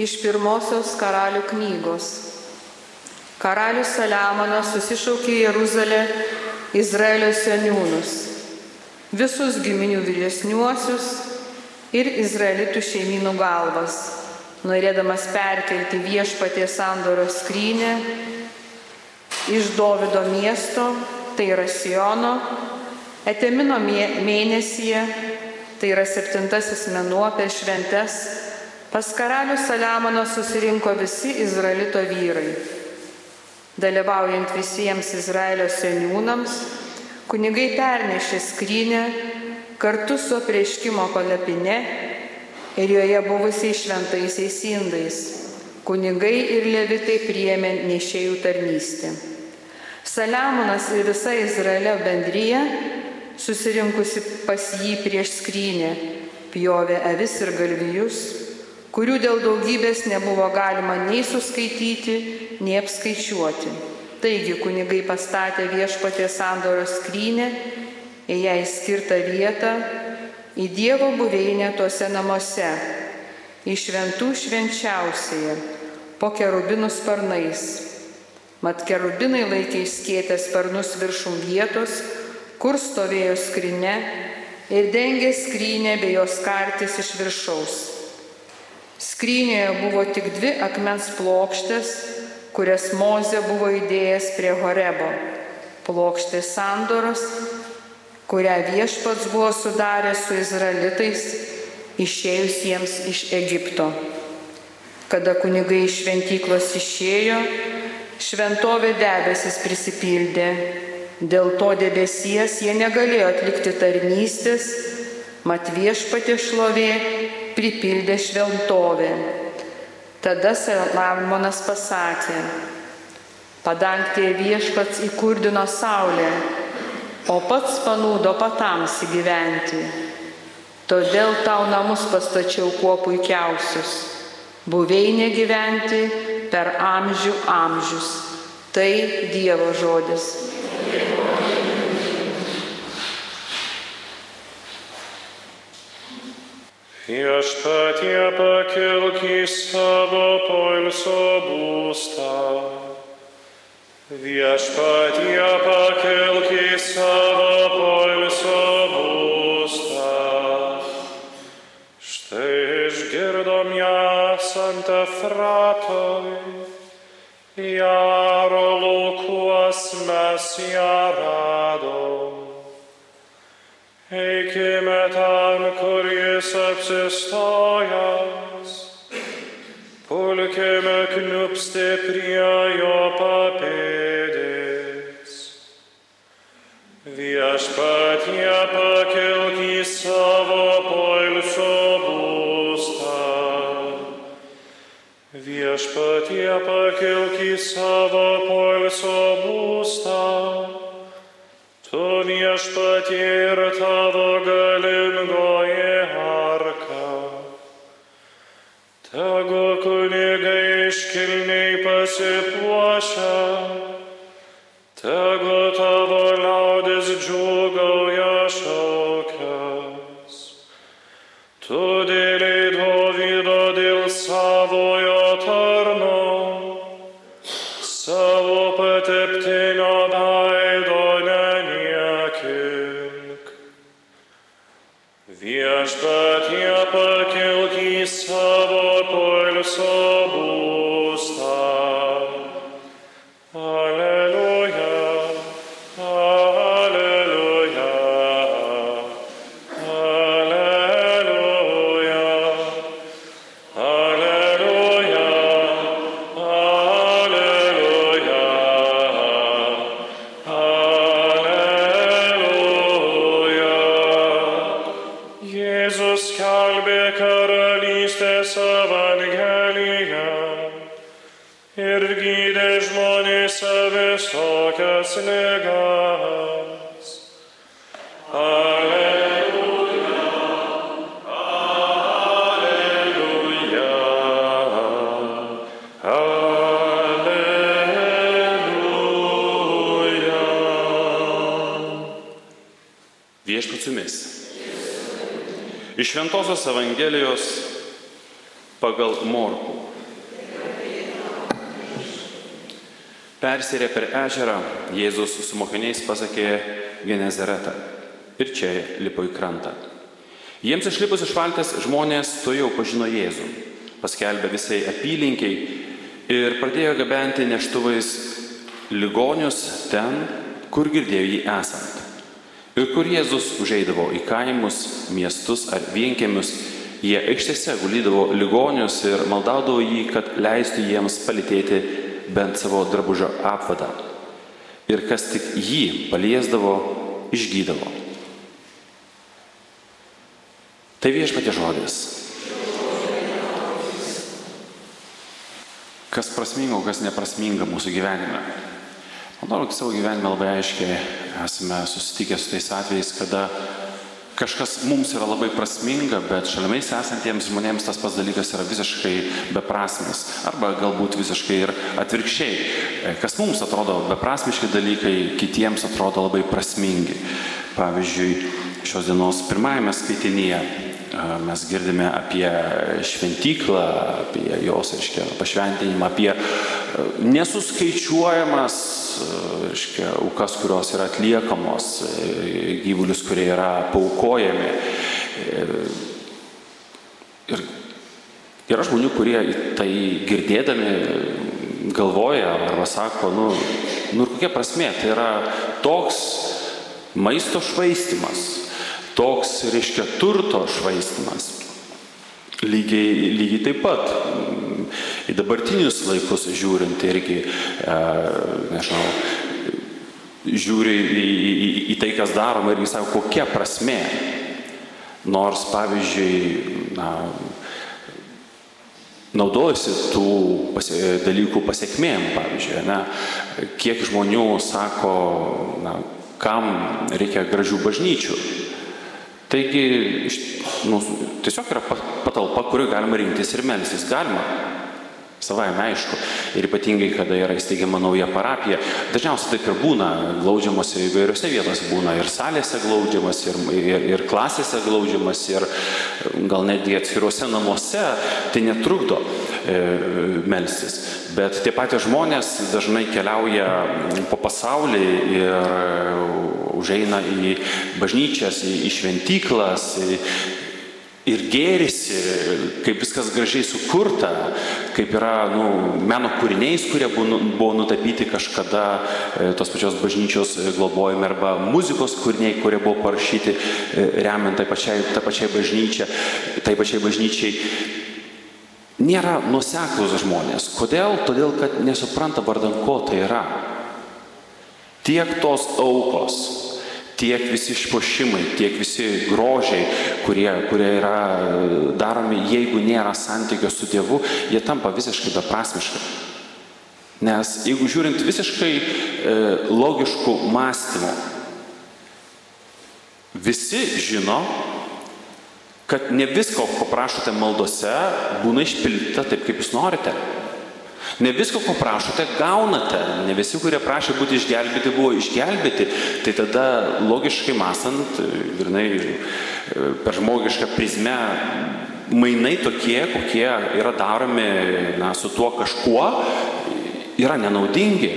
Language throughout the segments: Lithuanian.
Iš pirmosios karalių knygos. Karalius Saliamonas susišaukė Jeruzalę Izraelio seniūnus, visus giminių vyresniuosius ir izraelitų šeimynų galvas, norėdamas perkelti viešpatie sandoro skrynę iš Dovido miesto, tai yra Siono, Etemino mėnesyje, tai yra septintasis menuo per šventes Pas karalių Saliamoną susirinko visi Izraelito vyrai. Dalyvaujant visiems Izraelio seniūnams, kunigai pernešė skrynę kartu su apreiškimo palapine ir joje buvusiais šventaisiais indais. Kunigai ir levitai priėmė nešėjų tarnystę. Saliamonas ir visa Izraelio bendryje, susirinkusi pas jį prieš skrynę, pjovė avis ir galvijus kurių dėl daugybės nebuvo galima nei suskaityti, nei apskaičiuoti. Taigi kunigai pastatė viešpatė sandoro skrynę į ją įskirtą vietą, į Dievo buveinę tuose namuose, į šventų švenčiausiai, po kerubinų sparnais. Mat kerubinai laikė įskėtę sparnus viršum vietos, kur stovėjo skrinė ir dengė skrynę bei jos kartis iš viršaus. Skrynėje buvo tik dvi akmens plokštės, kurias Moze buvo įdėjęs prie Horebo. Plokštės sandoros, kurią viešpats buvo sudaręs su izraelitais išėjusiems iš Egipto. Kada kunigai iš šventyklos išėjo, šventovė debesis prisipildė. Dėl to debesies jie negalėjo atlikti tarnystės, mat viešpatė šlovė pripildė šventovė. Tada Salomonas pasakė, padangtėje viešpats įkurdino saulę, o pats panūdo patamsi gyventi. Todėl tau namus pastačiau kuo puikiausius, buveinė gyventi per amžių amžius. Tai Dievo žodis. Viešpatie pakilk į savo poilsio būstą. Viešpatie pakilk į savo poilsio būstą. Štai išgirdom ją ant Efratoj, Jaro laukuos mes ją radom. Eikime ten, kur jis apsistojęs, pulkime kniupsti prie jo papėdės. Viešpatie pakilk į savo poilsio būstą. Viešpatie pakilk į savo poilsio būstą. Tu viešpatie ir tavo galingoji arka. Tegu kunigai iškilniai pasipuošia, tegu Viešpatie pakilk į savo poilsio būstą. Skelbė karalystės evangeliją ir gydė žmonėse visokias ligas. Iš Šventojios Evangelijos pagal Morkų. Persirė per ežerą, Jėzus su mokiniais pasakė Genezaretą ir čia lipo į krantą. Jiems išlipus iš valties žmonės to jau pažino Jėzų, paskelbė visai apylinkiai ir pradėjo gabenti neštuvais ligonius ten, kur girdėjo jį esant. Ir kur Jėzus užeidavo į kaimus, miestus ar vienkiemius, jie aikštėse gulydavo ligonius ir maldaudavo jį, kad leistų jiems palitėti bent savo drabužio apvadą. Ir kas tik jį paliesdavo, išgydavo. Tai viešpatė žodis. Kas prasminga, kas neprasminga mūsų gyvenime. Manau, kad savo gyvenime labai aiškiai esame susitikę su tais atvejais, kada kažkas mums yra labai prasminga, bet šalimais esantiems žmonėms tas pats dalykas yra visiškai beprasmis. Arba galbūt visiškai ir atvirkščiai. Kas mums atrodo beprasmiški dalykai, kitiems atrodo labai prasmingi. Pavyzdžiui, šios dienos pirmajame skaitinyje mes girdime apie šventyklą, apie jos, reiškia, pašventinimą, apie nesuskaičiuojamas, reiškia, aukas, kurios yra atliekamos, gyvulius, kurie yra paukojami. Ir yra žmonių, kurie tai girdėdami galvoja arba sako, nu, nu kokia prasme, tai yra toks maisto švaistimas toks, reiškia, turto švaistimas. Lygiai, lygiai taip pat į dabartinius laikus žiūrint irgi, e, nežinau, žiūri į, į, į tai, kas daroma ir sako, kokia prasme. Nors, pavyzdžiui, na, naudojasi tų pasie, dalykų pasiekmėm, pavyzdžiui, ne, kiek žmonių sako, na, kam reikia gražių bažnyčių. Taigi, nu, tiesiog yra patalpa, kurioje galima rinktis ir melstis. Galima. Savai aišku. Ir ypatingai, kada yra įsteigiama nauja parapija. Dažniausiai taip ir būna. Glaudžiamas įvairiose vietose būna. Ir salėse glaudžiamas, ir, ir, ir klasėse glaudžiamas, ir gal netgi atskiruose namuose. Tai netrukdo e, melstis. Bet tie patys žmonės dažnai keliauja po pasaulį ir užeina į bažnyčias, į, į šventyklas, į, ir gėrisi, kaip viskas gražiai sukurta, kaip yra nu, meno kūriniais, kurie buvo, buvo nutapyti kažkada e, tos pačios bažnyčios globojami arba muzikos kūriniai, kurie buvo parašyti e, remiant tai pačiai, tai pačiai bažnyčiai, tai pačiai bažnyčiai. Nėra nuseklus žmonės. Kodėl? Todėl, kad nesupranta vardan ko tai yra. Tiek tos aukos, tiek visi išpošimai, tiek visi grožiai, kurie, kurie yra daromi, jeigu nėra santykio su Dievu, jie tampa visiškai beprasmiškai. Nes jeigu žiūrint visiškai e, logiškų mąstymų, visi žino, kad ne visko, ko prašote maldose, būna išpildyta taip, kaip jūs norite. Ne visko, ko prašote, gaunate. Ne visi, kurie prašė būti išgelbėti, buvo išgelbėti. Tai tada logiškai mąstant, grinai per žmogišką prizmę, mainai tokie, kokie yra daromi na, su tuo kažkuo, yra nenaudingi.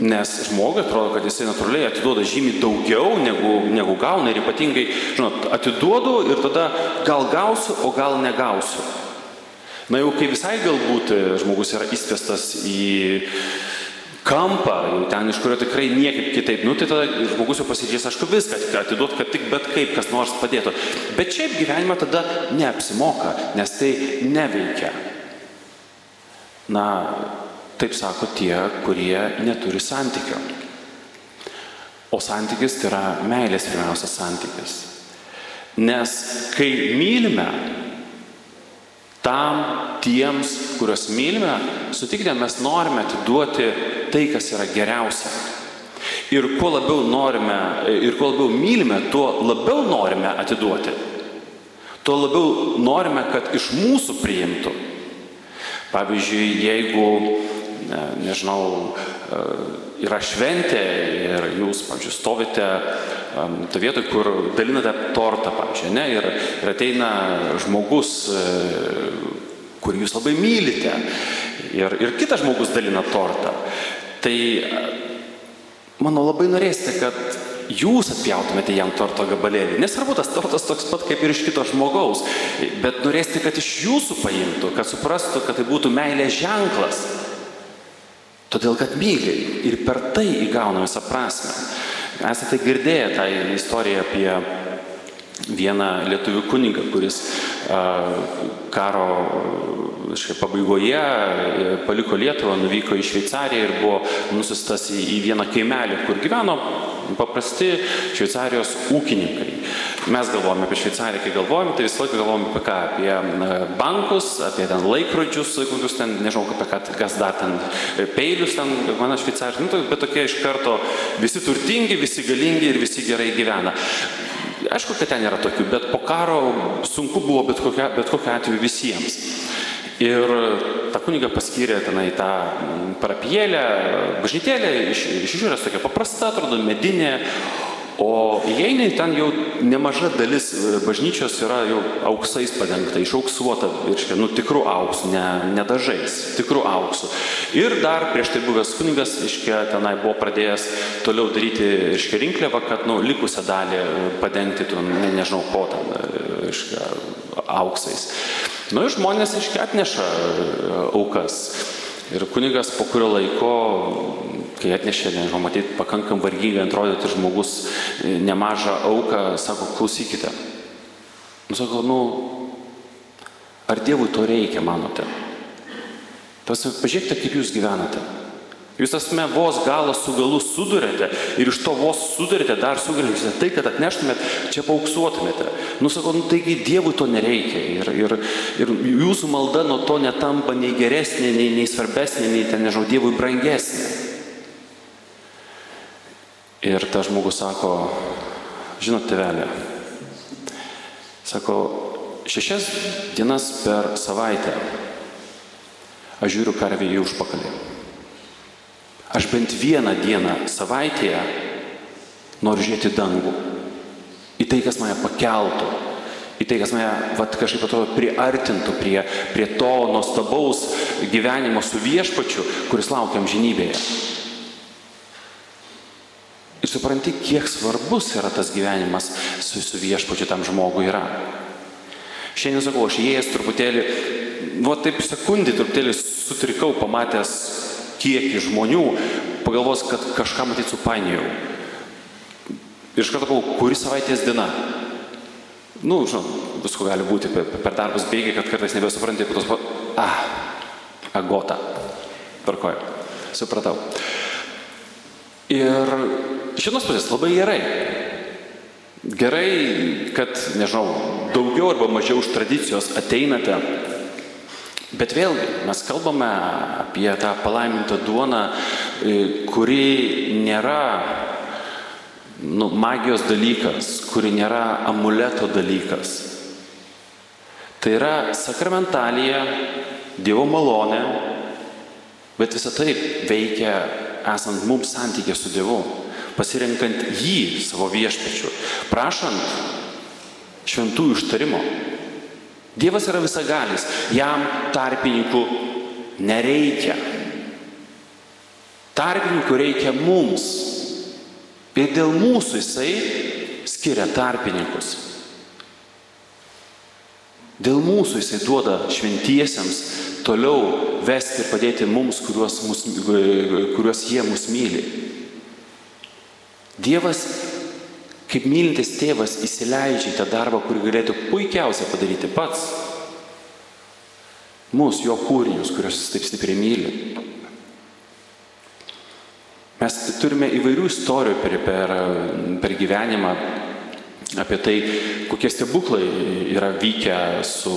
Nes žmogui atrodo, kad jisai natūraliai atiduoda žymiai daugiau negu, negu gauna ir ypatingai, žinot, atiduodu ir tada gal gausiu, o gal negausiu. Na jau kai visai galbūt žmogus yra įspėstas į kampą, jau ten, iš kurio tikrai niekaip kitaip, nu tai tada žmogus jau pasidžiais, aišku, viską atiduot, kad tik bet kaip kas nors padėtų. Bet šiaip gyvenime tada neapsimoka, nes tai neveikia. Na, taip sako tie, kurie neturi santykio. O santykis tai yra meilės pirmiausia santykis. Nes kai mylime, tam tiems, kuriuos mylime, sutikite, mes norime atiduoti tai, kas yra geriausia. Ir kuo labiau norime, ir kuo labiau mylime, tuo labiau norime atiduoti. Tuo labiau norime, kad iš mūsų priimtų. Pavyzdžiui, jeigu, nežinau, yra šventė ir jūs, pavyzdžiui, stovite to vietoj, kur dalinate tortą, pavyzdžiui, ne, ir, ir ateina žmogus, kurį jūs labai mylite, ir, ir kitas žmogus dalina tortą. Tai manau labai norėsite, kad jūs atpjautumėte jam torto gabalėlį. Nesvarbu, tas tortas toks pat kaip ir iš kito žmogaus, bet norėsite, kad iš jūsų paimtų, kad suprastų, kad tai būtų meilės ženklas. Todėl, kad myli ir per tai įgauna visą prasme. Esate girdėję tą istoriją apie vieną lietuvių kunigą, kuris karo škai, pabaigoje e, paliko Lietuvą, nuvyko į Šveicariją ir buvo nusistas į, vieną kaimelį, kur gyveno paprasti Šveicarijos ūkininkai. Mes galvojame apie Šveicariją, kai galvojame, tai visą laiką galvojame apie ką? Apie bankus, apie ten laikrodžius, kokius ten, nežinau, apie ką, kas dar ten, e, peilius ten, mano Šveicarija, nu, bet tokie iš karto visi turtingi, visi galingi ir visi gerai gyvena. Aišku, kad ten yra tokių, bet po karo sunku buvo bet kokia, bet kokia atveju visiems. Ir tą kunigą paskyrė tenai tą parapijėlę, bažnytėlę, iš, iš išorės tokia paprasta, atrodo, medinė, o įeini ten jau nemaža dalis bažnyčios yra jau auksais padengta, išauksuota, reiškia, nu tikrų auksų, ne, ne dažais, tikrų auksų. Ir dar prieš tai buvęs kunigas, reiškia, tenai buvo pradėjęs toliau daryti, reiškia, rinkliavą, kad, nu, likusią dalį padengti, tu, ne, nežinau, ko ten, reiškia, auksais. Nu ir žmonės, reiškia, atneša aukas. Ir kunigas po kurio laiko, kai atnešė, nežinau, matyti, pakankam vargingai atrodyti žmogus nemažą auką, sako, klausykite. Nu, sako, nu, ar Dievui to reikia, manote? Tas, pažiūrėkite, kaip jūs gyvenate. Jūs tasme vos galą su galu sudurėte ir iš to vos sudurėte, dar sugalėsite tai, kad atneštumėt, čia pauksuotumėte. Nusakau, nu taigi Dievui to nereikia. Ir, ir, ir jūsų malda nuo to netampa nei geresnė, nei, nei svarbesnė, nei ten, nežinau, Dievui brangesnė. Ir tas žmogus sako, žinot, tevelė, sako, šešias dienas per savaitę aš žiūriu karvį į užpakalį. Aš bent vieną dieną savaitėje noriu žiūrėti dangų. Į tai, kas mane pakeltų. Į tai, kas mane vat, kažkaip atrodo priartintų prie, prie to nuostabaus gyvenimo su viešpačiu, kuris laukiam žinybėje. Ir supranti, kiek svarbus yra tas gyvenimas su, su viešpačiu tam žmogui yra. Šiandien sakau, aš įėjęs truputėlį, nu taip sekundį truputėlį sutrikau, pamatęs kiekį žmonių, pagalvos, kad kažką matyt supainiojau. Ir iš karto galvoju, kuri savaitės diena. Nu, žinau, visko gali būti per, per darbus bėgiai, kad kartais nebesupranti, kad tos... Pa... Ah, agota. Tvarkoju. Supratau. Ir iš vienos pusės labai gerai. Gerai, kad, nežinau, daugiau arba mažiau už tradicijos ateinate Bet vėlgi, mes kalbame apie tą palaimintą duoną, kuri nėra nu, magijos dalykas, kuri nėra amuleto dalykas. Tai yra sakramentalija, Dievo malonė, bet visą tai veikia esant mums santykė su Dievu, pasirinkant jį savo viešpečiu, prašant šventųjų ištarimo. Dievas yra visagalis, jam tarpininkų nereikia. Tarpininkų reikia mums. Ir dėl mūsų jisai skiria tarpininkus. Dėl mūsų jisai duoda šventiesiems toliau vesti ir padėti mums, kuriuos, mus, kuriuos jie mus myli. Dievas kaip mylintis tėvas įsileidžia į tą darbą, kurį galėtų puikiausiai padaryti pats. Mūsų, jo kūrinius, kuriuos jis taip stipriai myli. Mes turime įvairių istorijų per, per, per gyvenimą apie tai, kokie stebuklai yra vykę su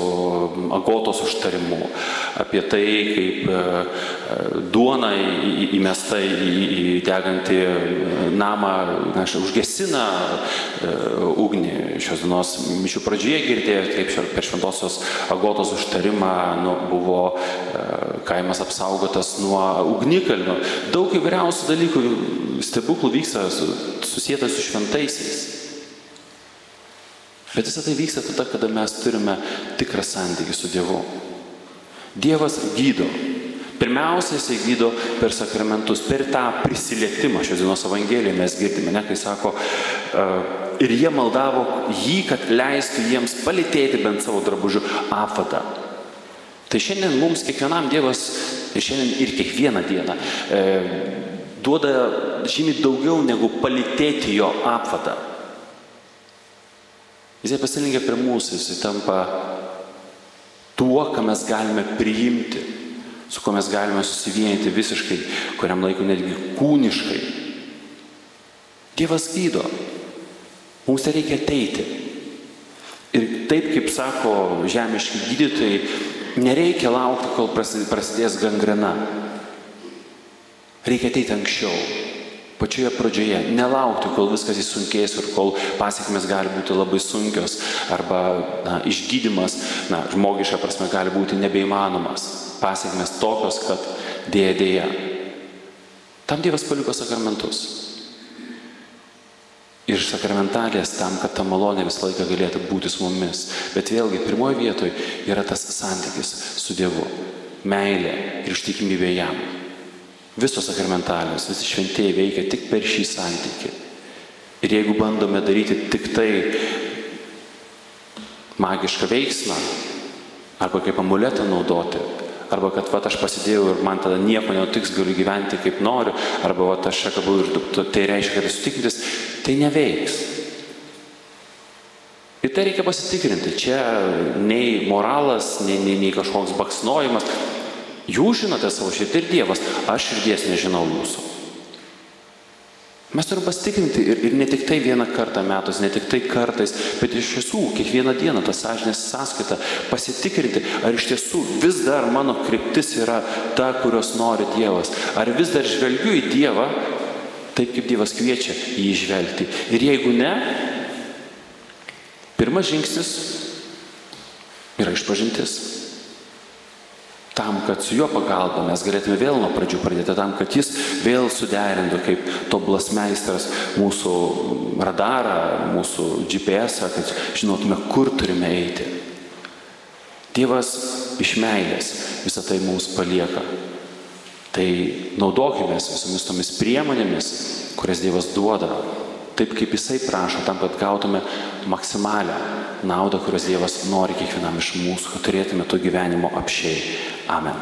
agotos užtarimu, apie tai, kaip duona įmesta į degantį namą, na, užgesina ugnį. Šios dienos mišių pradžioje girdėjote, kaip per šventosios agotos užtarimą nu, buvo kaimas apsaugotas nuo ugnikalnių. Daug įvairiausių dalykų, stebuklų vyksta susijęta su šventaisiais. Bet visą tai vyksta tada, kada mes turime tikrą santykį su Dievu. Dievas gydo. Pirmiausia, jisai gydo per sakramentus, per tą prisilietimą šios dienos Evangelijoje mes girdime, ne, kai sako, uh, ir jie maldavo jį, kad leistų jiems palitėti bent savo drabužių apvadą. Tai šiandien mums kiekvienam Dievas, ir šiandien ir kiekvieną dieną, e, duoda žymiai daugiau negu palitėti jo apvadą. Jisai pasilinkia prie mūsų, jisai tampa tuo, ką mes galime priimti, su kuo mes galime susivienyti visiškai, kuriam laikui netgi kūniškai. Dievas gydo. Mums tai reikia ateiti. Ir taip, kaip sako žemiški gydytojai, nereikia laukti, kol prasidės gangrena. Reikia ateiti anksčiau, pačioje pradžioje, nelaukti, kol viskas įsunkės ir kol pasiekmes gali būti labai sunkios arba na, išgydymas, na, žmogiška prasme, gali būti nebeįmanomas. Pasiekmes tokios, kad dėja dėja. Tam Dievas paliko sakramentus. Ir sakramentalės tam, kad ta malonė visą laiką galėtų būti su mumis. Bet vėlgi, pirmoje vietoje yra tas santykis su Dievu. Meilė ir ištikimybė jam. Visos sakramentalios, visi šventieji veikia tik per šį santykį. Ir jeigu bandome daryti tik tai magišką veiksmą, arba kaip amuletą naudoti, arba kad va aš pasidėjau ir man tada nieko nenutiks, galiu gyventi kaip noriu, arba va aš čia kabau ir tai reiškia, kad esu tikintis, tai neveiks. Ir tai reikia pasitikrinti. Čia nei moralas, nei, nei, nei kažkoks baksnojimas. Jūs žinote savo širdį ir Dievas, aš širdies nežinau jūsų. Mes turim pasitikrinti ir, ir ne tik tai vieną kartą metus, ne tik tai kartais, bet iš tiesų kiekvieną dieną tą sąžinės sąskaitą pasitikrinti, ar iš tiesų vis dar mano kryptis yra ta, kurios nori Dievas. Ar vis dar žvelgiu į Dievą taip, kaip Dievas kviečia jį žvelgti. Ir jeigu ne, pirmas žingsnis yra išpažintis. Tam, kad su jo pagalba mes galėtume vėl nuo pradžių pradėti, tam, kad jis vėl suderintų kaip tobulas meistras mūsų radarą, mūsų GPS, kad žinotume, kur turime eiti. Dievas iš meilės visą tai mums palieka. Tai naudokime visomis tomis priemonėmis, kurias Dievas duoda, taip kaip Jisai prašo, tam, kad gautume maksimalią naudą, kurios Dievas nori kiekvienam iš mūsų, kad turėtume to gyvenimo apšiai. Amen.